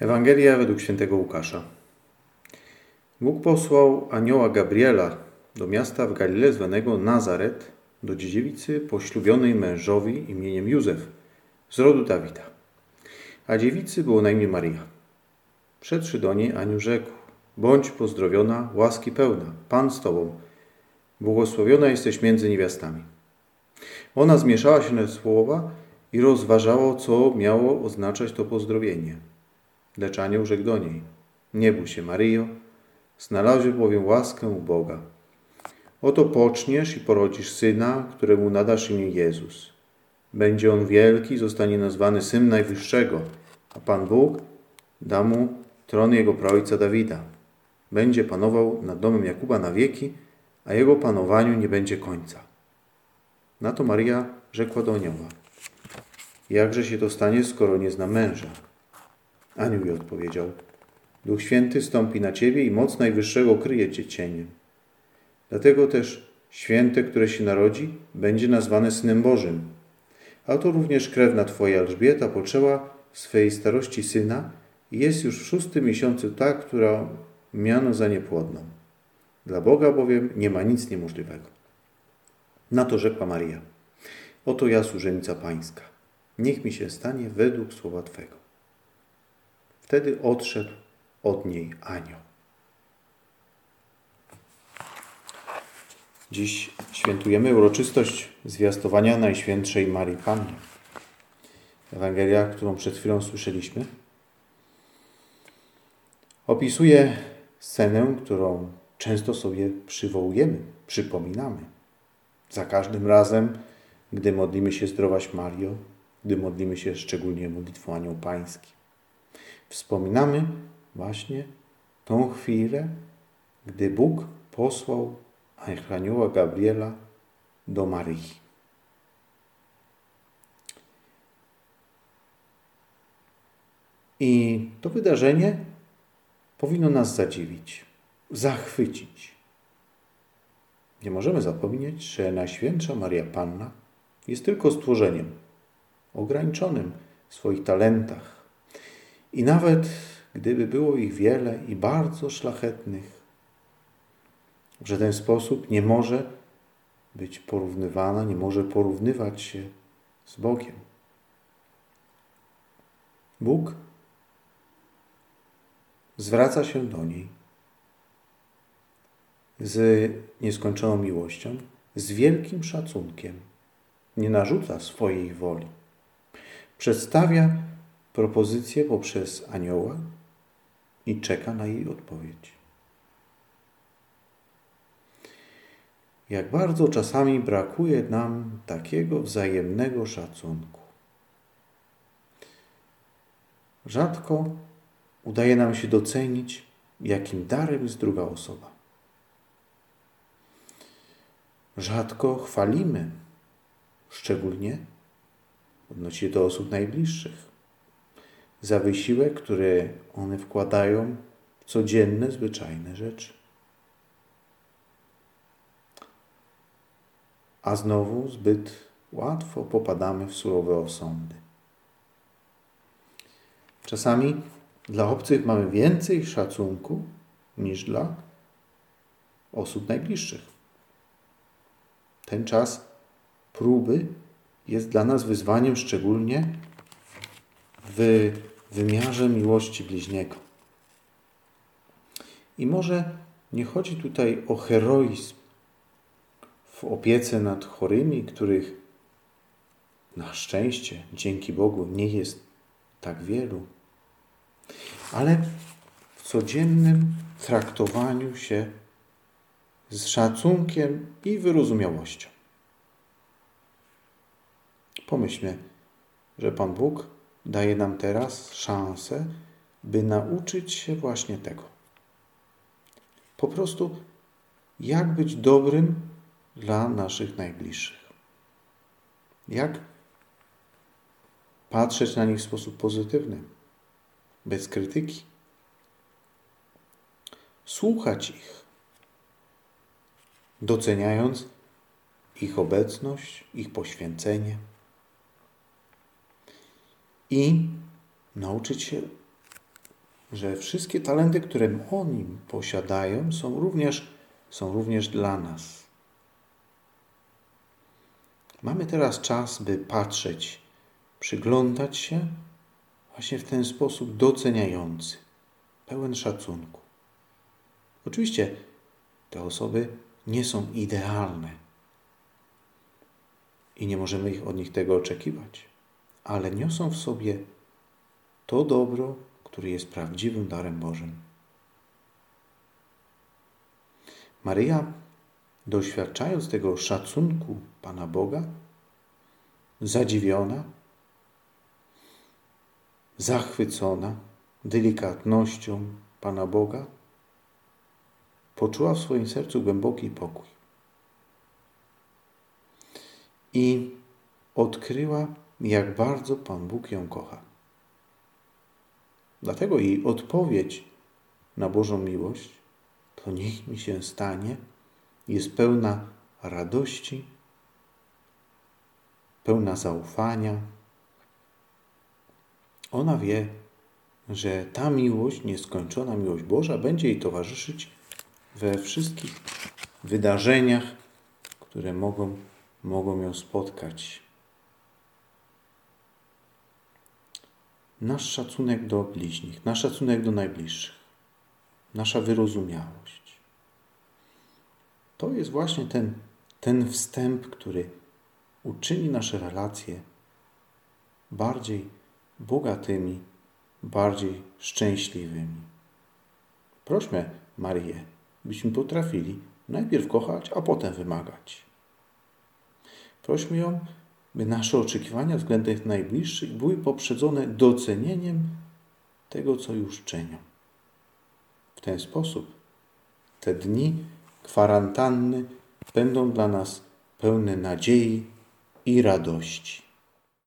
Ewangelia według świętego Łukasza. Bóg posłał anioła Gabriela do miasta w Galile zwanego Nazaret, do dziedziwicy poślubionej mężowi imieniem Józef z rodu Dawida. A dziewicy było na imię Maria. Przedszy do niej anioł rzekł: Bądź pozdrowiona, łaski pełna, Pan z tobą. Błogosławiona jesteś między niewiastami. Ona zmieszała się na słowa i rozważała, co miało oznaczać to pozdrowienie. Lecz anioł rzekł do niej, nie bój się, Maryjo, znalazłeś bowiem łaskę u Boga. Oto poczniesz i porodzisz syna, któremu nadasz imię Jezus. Będzie on wielki, zostanie nazwany Syn Najwyższego, a Pan Bóg da mu tron jego praojca Dawida. Będzie panował nad domem Jakuba na wieki, a jego panowaniu nie będzie końca. Na to Maria rzekła do anioła, jakże się to stanie, skoro nie zna męża? Anioł jej odpowiedział, Duch Święty stąpi na ciebie i moc Najwyższego kryje cię cieniem. Dlatego też święte, które się narodzi, będzie nazwane Synem Bożym. A to również krewna twoja Elżbieta poczęła w swej starości syna i jest już w szóstym miesiącu ta, która miano za niepłodną. Dla Boga bowiem nie ma nic niemożliwego. Na to rzekła Maria, oto ja służenica pańska, niech mi się stanie według słowa Twego. Wtedy odszedł od niej anioł. Dziś świętujemy uroczystość zwiastowania Najświętszej Marii Panny. Ewangelia, którą przed chwilą słyszeliśmy, opisuje scenę, którą często sobie przywołujemy, przypominamy. Za każdym razem, gdy modlimy się Zdrowaś Mario, gdy modlimy się szczególnie modlitwą Anioł Pański. Wspominamy właśnie tą chwilę, gdy Bóg posłał anioła Gabriela do Maryi. I to wydarzenie powinno nas zadziwić, zachwycić. Nie możemy zapomnieć, że Najświętsza Maria Panna jest tylko stworzeniem ograniczonym w swoich talentach. I nawet gdyby było ich wiele i bardzo szlachetnych, w żaden sposób nie może być porównywana, nie może porównywać się z Bogiem. Bóg zwraca się do niej z nieskończoną miłością, z wielkim szacunkiem. Nie narzuca swojej woli. Przedstawia propozycję poprzez anioła i czeka na jej odpowiedź. Jak bardzo czasami brakuje nam takiego wzajemnego szacunku. Rzadko udaje nam się docenić, jakim darem jest druga osoba. Rzadko chwalimy, szczególnie odnosi się do osób najbliższych, za wysiłek, który one wkładają w codzienne, zwyczajne rzeczy. A znowu zbyt łatwo popadamy w surowe osądy. Czasami dla obcych mamy więcej szacunku niż dla osób najbliższych. Ten czas próby jest dla nas wyzwaniem szczególnie w wymiarze miłości bliźniego. I może nie chodzi tutaj o heroizm w opiece nad chorymi, których na szczęście, dzięki Bogu, nie jest tak wielu, ale w codziennym traktowaniu się z szacunkiem i wyrozumiałością. Pomyślmy, że Pan Bóg daje nam teraz szansę, by nauczyć się właśnie tego. Po prostu, jak być dobrym dla naszych najbliższych. Jak patrzeć na nich w sposób pozytywny, bez krytyki. Słuchać ich, doceniając ich obecność, ich poświęcenie i nauczyć się że wszystkie talenty, które oni posiadają, są również, są również dla nas. Mamy teraz czas, by patrzeć, przyglądać się właśnie w ten sposób doceniający, pełen szacunku. Oczywiście te osoby nie są idealne i nie możemy ich od nich tego oczekiwać, ale niosą w sobie to dobro, który jest prawdziwym darem Bożym. Maryja, doświadczając tego szacunku Pana Boga, zadziwiona, zachwycona delikatnością Pana Boga, poczuła w swoim sercu głęboki pokój. I odkryła, jak bardzo Pan Bóg ją kocha. Dlatego jej odpowiedź na Bożą miłość to niech mi się stanie jest pełna radości, pełna zaufania. Ona wie, że ta miłość, nieskończona miłość Boża, będzie jej towarzyszyć we wszystkich wydarzeniach, które mogą, mogą ją spotkać. Nasz szacunek do bliźnich, nasz szacunek do najbliższych, nasza wyrozumiałość. To jest właśnie ten, ten wstęp, który uczyni nasze relacje bardziej bogatymi, bardziej szczęśliwymi. Prośmy Marię, byśmy potrafili najpierw kochać, a potem wymagać. Prośmy ją, by nasze oczekiwania względem najbliższych były poprzedzone docenieniem tego, co już czynią. W ten sposób te dni kwarantanny będą dla nas pełne nadziei i radości.